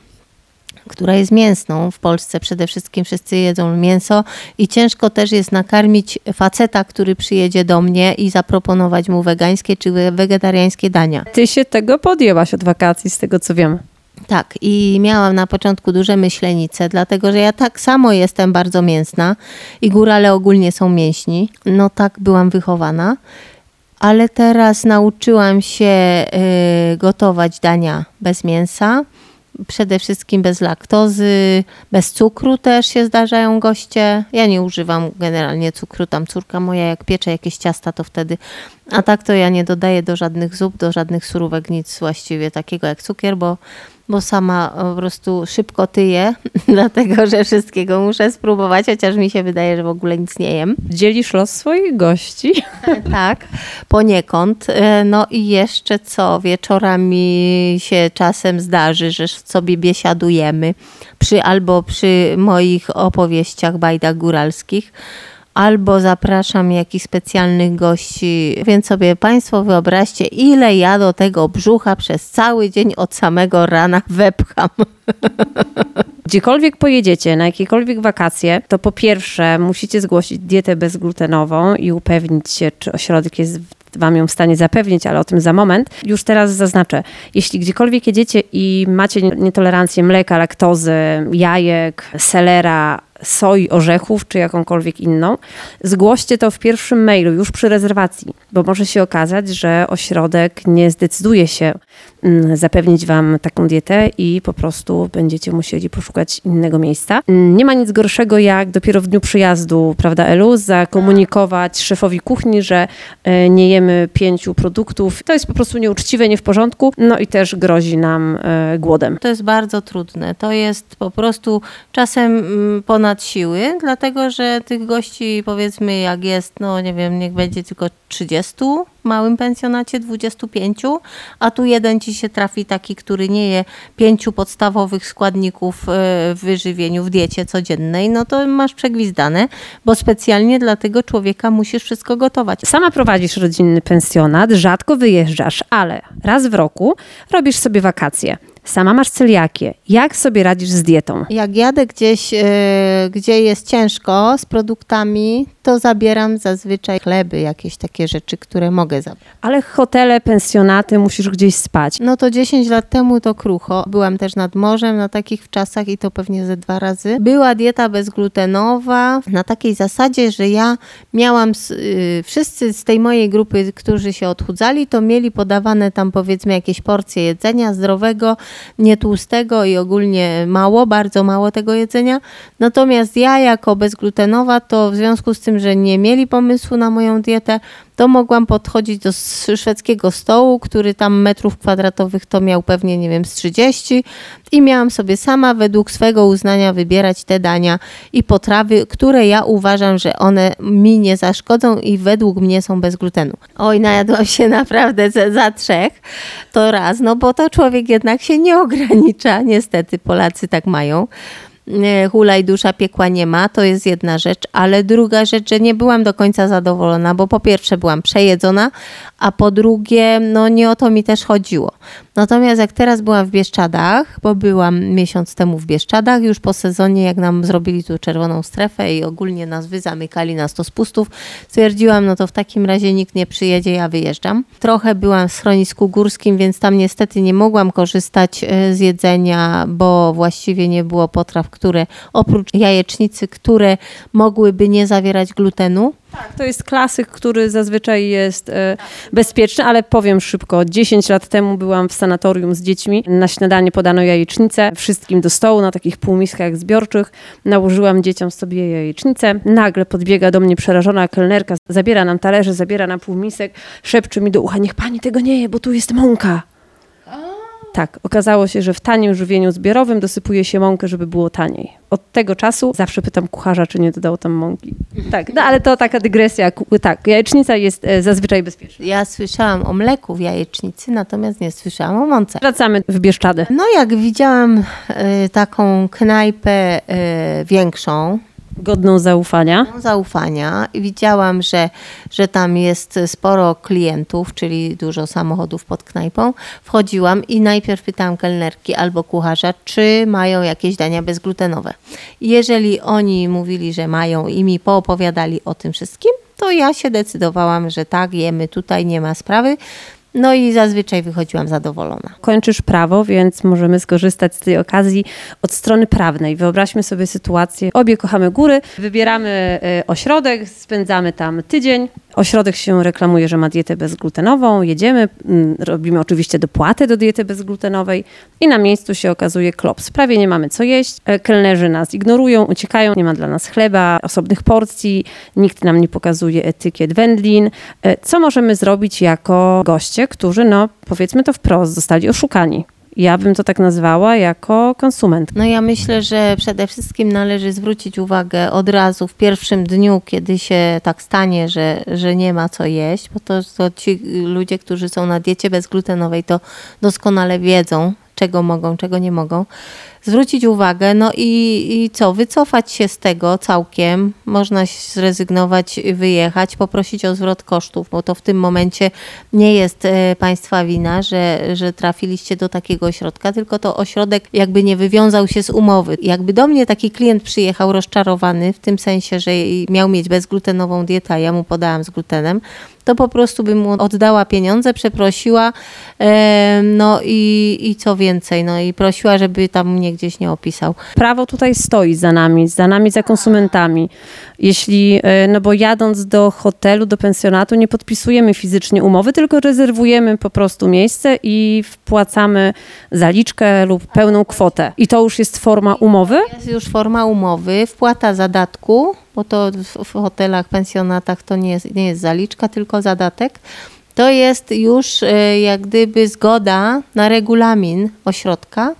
która jest mięsną. W Polsce przede wszystkim wszyscy jedzą mięso i ciężko też jest nakarmić faceta, który przyjedzie do mnie i zaproponować mu wegańskie czy we- wegetariańskie dania. Ty się tego podjęłaś od wakacji, z tego co wiem. Tak, i miałam na początku duże myślenice, dlatego że ja tak samo jestem bardzo mięsna i górale ogólnie są mięśni. No tak byłam wychowana. Ale teraz nauczyłam się y, gotować dania bez mięsa, przede wszystkim bez laktozy, bez cukru też się zdarzają goście. Ja nie używam generalnie cukru, tam córka moja jak piecze jakieś ciasta, to wtedy, a tak to ja nie dodaję do żadnych zup, do żadnych surówek, nic właściwie takiego jak cukier, bo, bo sama po prostu szybko tyję, [LAUGHS] dlatego że wszystkiego muszę spróbować, chociaż mi się wydaje, że w ogóle nic nie jem. Dzielisz los swoich gości. [LAUGHS] Tak, poniekąd. E, No i jeszcze co, wieczorami się czasem zdarzy, że sobie biesiadujemy przy, albo przy moich opowieściach, bajdach góralskich, albo zapraszam jakichś specjalnych gości. Więc sobie Państwo wyobraźcie, ile ja do tego brzucha przez cały dzień od samego rana wepcham. [LAUGHS] Gdziekolwiek pojedziecie, na jakiekolwiek wakacje, to po pierwsze musicie zgłosić dietę bezglutenową i upewnić się, czy ośrodek jest Wam ją w stanie zapewnić, ale o tym za moment. Już teraz zaznaczę, jeśli gdziekolwiek jedziecie i macie nietolerancję mleka, laktozy, jajek, selera, soi, orzechów czy jakąkolwiek inną, zgłoście to w pierwszym mailu już przy rezerwacji, bo może się okazać, że ośrodek nie zdecyduje się mm, zapewnić Wam taką dietę i po prostu będziecie musieli poszukać innego miejsca. Mm, Nie ma nic gorszego, jak dopiero w dniu przyjazdu, prawda Elu, zakomunikować szefowi kuchni, że e, nie jemy pięciu produktów. To jest po prostu nieuczciwe, nie w porządku, no i też grozi nam e, głodem. To jest bardzo trudne. To jest po prostu czasem mm, ponad siły, dlatego że tych gości powiedzmy jak jest, no nie wiem, niech będzie tylko 30 w małym pensjonacie, 25, a tu jeden ci się trafi taki, który nie je pięciu podstawowych składników e, w wyżywieniu, w diecie codziennej, no to masz przegwizdane, bo specjalnie dla tego człowieka musisz wszystko gotować. Sama prowadzisz rodzinny pensjonat, rzadko wyjeżdżasz, ale raz w roku robisz sobie wakacje. Sama masz celiakię. Jak sobie radzisz z dietą? Jak jadę gdzieś, e, gdzie jest ciężko z produktami, to zabieram zazwyczaj chleby, jakieś takie rzeczy, które mogę zabrać. Ale hotele, pensjonaty, musisz gdzieś spać. No to 10 lat temu to krucho. Byłam też nad morzem na takich czasach i to pewnie ze dwa razy. Była dieta bezglutenowa na takiej zasadzie, że ja miałam, s- y, wszyscy z tej mojej grupy, którzy się odchudzali, to mieli podawane tam powiedzmy jakieś porcje jedzenia zdrowego, nietłustego i ogólnie mało, bardzo mało tego jedzenia. Natomiast ja jako bezglutenowa, to w związku z tym, że nie mieli pomysłu na moją dietę, to mogłam podchodzić do szwedzkiego stołu, który tam metrów kwadratowych to miał pewnie, nie wiem, z 30 i miałam sobie sama według swego uznania wybierać te dania i potrawy, które ja uważam, że one mi nie zaszkodzą i według mnie są bez glutenu. Oj, najadłam się [LAUGHS] naprawdę za, za trzech, to raz, no bo to człowiek jednak się nie ogranicza, niestety Polacy tak mają. E, Hulaj dusza piekła nie ma, to jest jedna rzecz, ale druga rzecz, że nie byłam do końca zadowolona, bo po pierwsze byłam przejedzona, a po drugie, no nie o to mi też chodziło. Natomiast jak teraz byłam w Bieszczadach, bo byłam miesiąc temu w Bieszczadach, już po sezonie, jak nam zrobili tu czerwoną strefę i ogólnie nas wyzamykali na 100 spustów, stwierdziłam, no to w takim razie nikt nie przyjedzie, ja wyjeżdżam. Trochę byłam w schronisku górskim, więc tam niestety nie mogłam korzystać e, z jedzenia, bo właściwie nie było potraw, które oprócz jajecznicy, które mogłyby nie zawierać glutenu. Tak, to jest klasyk, który zazwyczaj jest e, bezpieczny, ale powiem szybko. 10 lat temu byłam w sanatorium z dziećmi. Na śniadanie podano jajecznicę wszystkim do stołu na takich półmiskach zbiorczych. Nałożyłam dzieciom sobie jajecznicę. Nagle podbiega do mnie przerażona kelnerka, zabiera nam talerze, zabiera na półmisek, szepcze mi do ucha, niech pani tego nie je, bo tu jest mąka. Tak, okazało się, że w tanim żywieniu zbiorowym dosypuje się mąkę, żeby było taniej. Od tego czasu zawsze pytam kucharza, czy nie dodał tam mąki. Tak, no ale to taka dygresja. Tak, jajecznica jest e, zazwyczaj bezpieczna. Ja słyszałam o mleku w jajecznicy, natomiast nie słyszałam o mące. Wracamy w Bieszczady. No jak widziałam e, taką knajpę e, większą, Godną zaufania. zaufania i widziałam, że, że tam jest sporo klientów, czyli dużo samochodów pod knajpą. Wchodziłam i najpierw pytałam kelnerki albo kucharza, czy mają jakieś dania bezglutenowe. Jeżeli oni mówili, że mają i mi poopowiadali o tym wszystkim, to ja się decydowałam, że tak, jemy tutaj, nie ma sprawy. No i zazwyczaj wychodziłam zadowolona. Kończysz prawo, więc możemy skorzystać z tej okazji od strony prawnej. Wyobraźmy sobie sytuację. Obie kochamy góry, wybieramy e, ośrodek, spędzamy tam tydzień. Ośrodek się reklamuje, że ma dietę bezglutenową. Jedziemy, mm, robimy oczywiście dopłatę do diety bezglutenowej i na miejscu się okazuje klops. Prawie nie mamy co jeść. E, Kelnerzy nas ignorują, uciekają. Nie ma dla nas chleba, osobnych porcji. Nikt nam nie pokazuje etykiet wędlin. E, Co możemy zrobić jako goście, którzy, no powiedzmy to wprost, zostali oszukani? Ja bym to tak nazwała jako konsument. No ja myślę, że przede wszystkim należy zwrócić uwagę od razu w pierwszym dniu, kiedy się tak stanie, że, że nie ma co jeść, bo to, to ci ludzie, którzy są na diecie bezglutenowej, to doskonale wiedzą, czego mogą, czego nie mogą. Zwrócić uwagę, no i, i co, wycofać się z tego całkiem, można zrezygnować, wyjechać, poprosić o zwrot kosztów, bo to w tym momencie nie jest e, Państwa wina, że, że trafiliście do takiego ośrodka, tylko to ośrodek jakby nie wywiązał się z umowy. Jakby do mnie taki klient przyjechał rozczarowany, w tym sensie, że miał mieć bezglutenową dietę, ja mu podałam z glutenem, to po prostu bym mu oddała pieniądze, przeprosiła, no i, i co więcej, no i prosiła, żeby tam mnie gdzieś nie opisał. Prawo tutaj stoi za nami, za nami, za konsumentami. Jeśli, e, no bo jadąc do hotelu, do pensjonatu, nie podpisujemy fizycznie umowy, tylko rezerwujemy po prostu miejsce i wpłacamy zaliczkę lub pełną kwotę. I to już jest forma umowy? Jest już forma umowy, wpłata zadatku, bo to w, w hotelach, pensjonatach to nie jest, nie jest zaliczka, tylko zadatek. To jest już e, jak gdyby zgoda na regulamin ośrodka.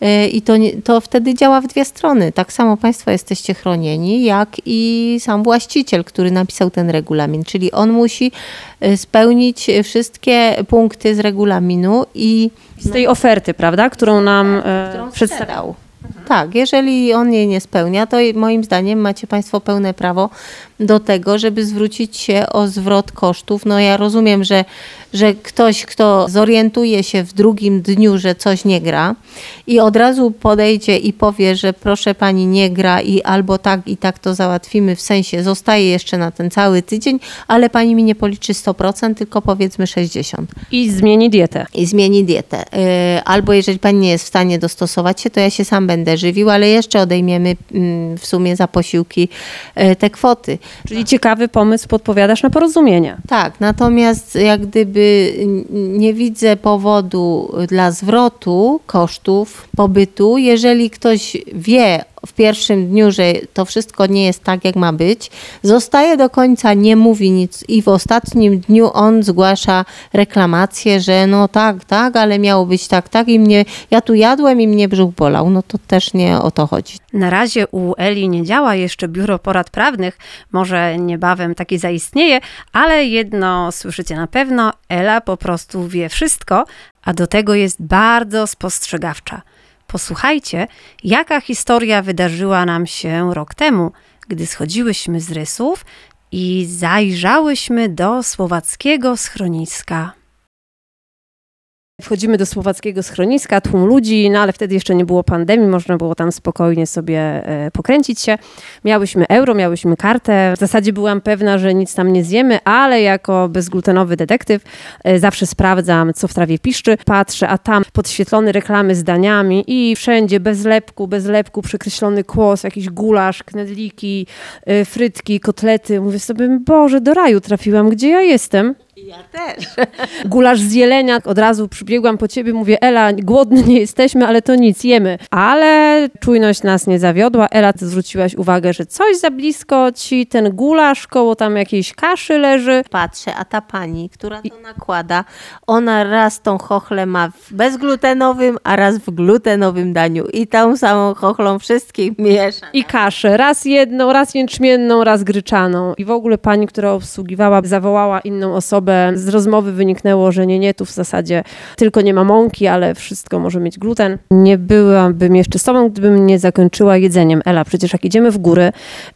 E, I to, to wtedy działa w dwie strony. Tak samo Państwo jesteście chronieni, jak i sam właściciel, który napisał ten regulamin. Czyli on musi e, spełnić wszystkie punkty z regulaminu i Z tej oferty, prawda, którą nam e, sprzedał. Tak, jeżeli on jej nie spełnia, to moim zdaniem macie Państwo pełne prawo do tego, żeby zwrócić się o zwrot kosztów. No ja rozumiem, że, że ktoś, kto zorientuje się w drugim dniu, że coś nie gra i od razu podejdzie i powie, że proszę Pani nie gra i albo tak i tak to załatwimy, w sensie zostaje jeszcze na ten cały tydzień, ale Pani mi nie policzy 100%, tylko powiedzmy 60% I zmieni dietę. i zmieni dietę. Yy, Albo jeżeli pani nie jest w stanie dostosować się, to ja się sam będę żywił, ale jeszcze odejmiemy mm, w sumie za posiłki yy, te kwoty. Czyli ciekawy pomysł podpowiadasz na porozumienie. Tak, natomiast jak gdyby nie widzę powodu dla zwrotu kosztów pobytu, jeżeli ktoś wie w pierwszym dniu, że to wszystko nie jest tak, jak ma być, zostaje do końca, nie mówi nic. I w ostatnim dniu on zgłasza reklamację, że no tak, tak, ale miało być tak, tak. I mnie, ja tu jadłem i mnie brzuch bolał, no to też nie o to chodzi. Na razie u Eli nie działa jeszcze biuro porad prawnych, może niebawem taki zaistnieje, ale jedno słyszycie na pewno: Ela po prostu wie wszystko, a do tego jest bardzo spostrzegawcza. Posłuchajcie, jaka historia wydarzyła nam się rok temu, gdy schodziłyśmy z rysów i zajrzałyśmy do słowackiego schroniska. Wchodzimy do słowackiego schroniska, tłum ludzi, no ale wtedy jeszcze nie było pandemii, można było tam spokojnie sobie e, pokręcić się. Miałyśmy euro, miałyśmy kartę. W zasadzie byłam pewna, że nic tam nie zjemy, ale jako bezglutenowy detektyw e, zawsze sprawdzam, co w trawie piszczy. Patrzę, a tam podświetlone reklamy z daniami i wszędzie bez lepku, bez lepku, przekreślony kłos, jakiś gulasz, knedliki, e, frytki, kotlety. Mówię sobie, Boże, do raju trafiłam, gdzie ja jestem? Ja też. [LAUGHS] gulasz z jelenia. Od razu przybiegłam po ciebie, mówię, Ela, głodni nie jesteśmy, ale to nic, jemy. Ale czujność nas nie zawiodła. Ela, ty zwróciłaś uwagę, że coś za blisko ci ten gulasz koło tam jakiejś kaszy leży. Patrzę, a ta pani, która to nakłada, ona raz tą chochlę ma w bezglutenowym, a raz w glutenowym daniu. I tą samą chochlą wszystkich miesza. I kaszę, raz jedną, raz jęczmienną, raz gryczaną. I w ogóle pani, która obsługiwała, zawołała inną osobę. Z rozmowy wyniknęło, że nie, nie, tu w zasadzie tylko nie ma mąki, ale wszystko może mieć gluten. Nie byłabym jeszcze sobą, gdybym nie zakończyła jedzeniem. Ela, przecież jak idziemy w góry,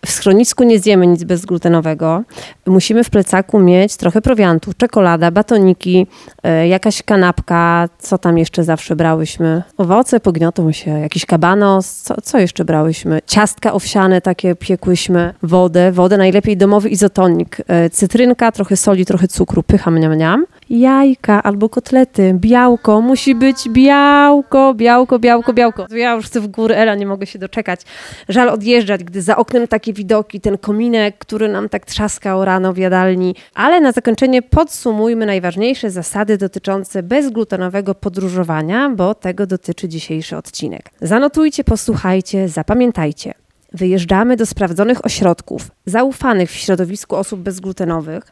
w schronisku nie zjemy nic bezglutenowego. Musimy w plecaku mieć trochę prowiantu, czekolada, batoniki, e, jakaś kanapka, co tam jeszcze zawsze brałyśmy? Owoce pogniotą się, jakiś kabanos, co, co jeszcze brałyśmy? Ciastka owsiane takie piekłyśmy, wodę, wodę najlepiej domowy izotonik, e, cytrynka, trochę soli, trochę cukru, pycha mniam. Jajka albo kotlety, białko, musi być białko, białko, białko, białko. Ja już chcę w górę, Ela, nie mogę się doczekać. Żal odjeżdżać, gdy za oknem takie widoki, ten kominek, który nam tak trzaskał rano w jadalni. Ale na zakończenie podsumujmy najważniejsze zasady dotyczące bezglutenowego podróżowania, bo tego dotyczy dzisiejszy odcinek. Zanotujcie, posłuchajcie, zapamiętajcie. Wyjeżdżamy do sprawdzonych ośrodków, zaufanych w środowisku osób bezglutenowych.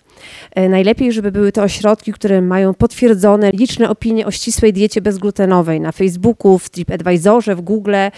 E, Najlepiej, żeby były to ośrodki, które mają potwierdzone liczne opinie o ścisłej diecie bezglutenowej na Facebooku, w TripAdvisorze, w Google. E,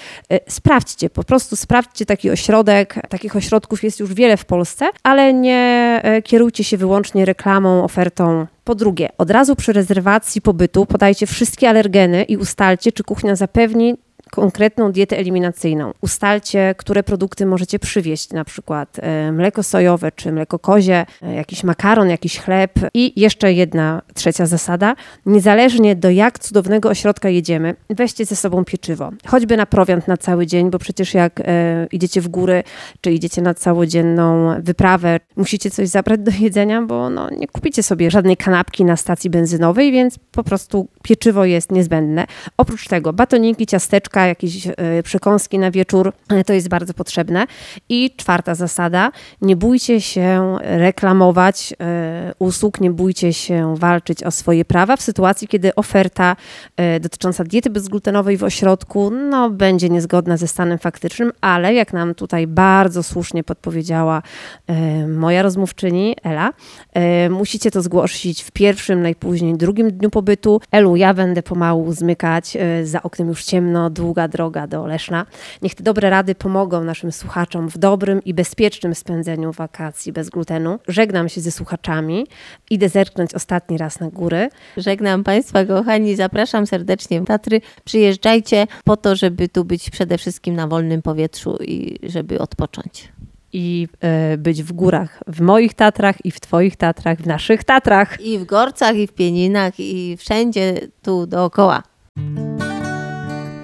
Sprawdźcie, po prostu sprawdźcie taki ośrodek. Takich ośrodków jest już wiele w Polsce, ale nie e, kierujcie się wyłącznie reklamą, ofertą. Po drugie, od razu przy rezerwacji pobytu podajcie wszystkie alergeny i ustalcie, czy kuchnia zapewni konkretną dietę eliminacyjną. Ustalcie, które produkty możecie przywieźć, na przykład e, mleko sojowe czy mleko kozie, e, jakiś makaron, jakiś chleb. I jeszcze jedna trzecia zasada. Niezależnie do jak cudownego ośrodka jedziemy, weźcie ze sobą pieczywo. Choćby na prowiant na cały dzień, bo przecież jak e, idziecie w góry, czy idziecie na całodzienną wyprawę, musicie coś zabrać do jedzenia, bo no, nie kupicie sobie żadnej kanapki na stacji benzynowej, więc po prostu pieczywo jest niezbędne. Oprócz tego batoniki, ciasteczka, jakieś e, przekąski na wieczór, e, to jest bardzo potrzebne. I czwarta zasada, nie bójcie się reklamować e, usług, nie bójcie się walczyć o swoje prawa w sytuacji, kiedy oferta dotycząca diety bezglutenowej w ośrodku no, będzie niezgodna ze stanem faktycznym, ale jak nam tutaj bardzo słusznie podpowiedziała moja rozmówczyni Ela, musicie to zgłosić w pierwszym, najpóźniej drugim dniu pobytu. Elu, ja będę pomału zmykać, za oknem już ciemno, długa droga do Leszna. Niech te dobre rady pomogą naszym słuchaczom w dobrym i bezpiecznym spędzeniu wakacji bez glutenu. Żegnam się ze słuchaczami. Idę zerknąć ostatni raz na góry. Żegnam Państwa, kochani. Zapraszam serdecznie w Tatry. Przyjeżdżajcie po to, żeby tu być przede wszystkim na wolnym powietrzu i żeby odpocząć. i e, być w górach, w moich Tatrach i w Twoich Tatrach, w naszych Tatrach. I w Gorcach, i w Pieninach, i wszędzie tu dookoła.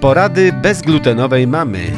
Porady bezglutenowej mamy.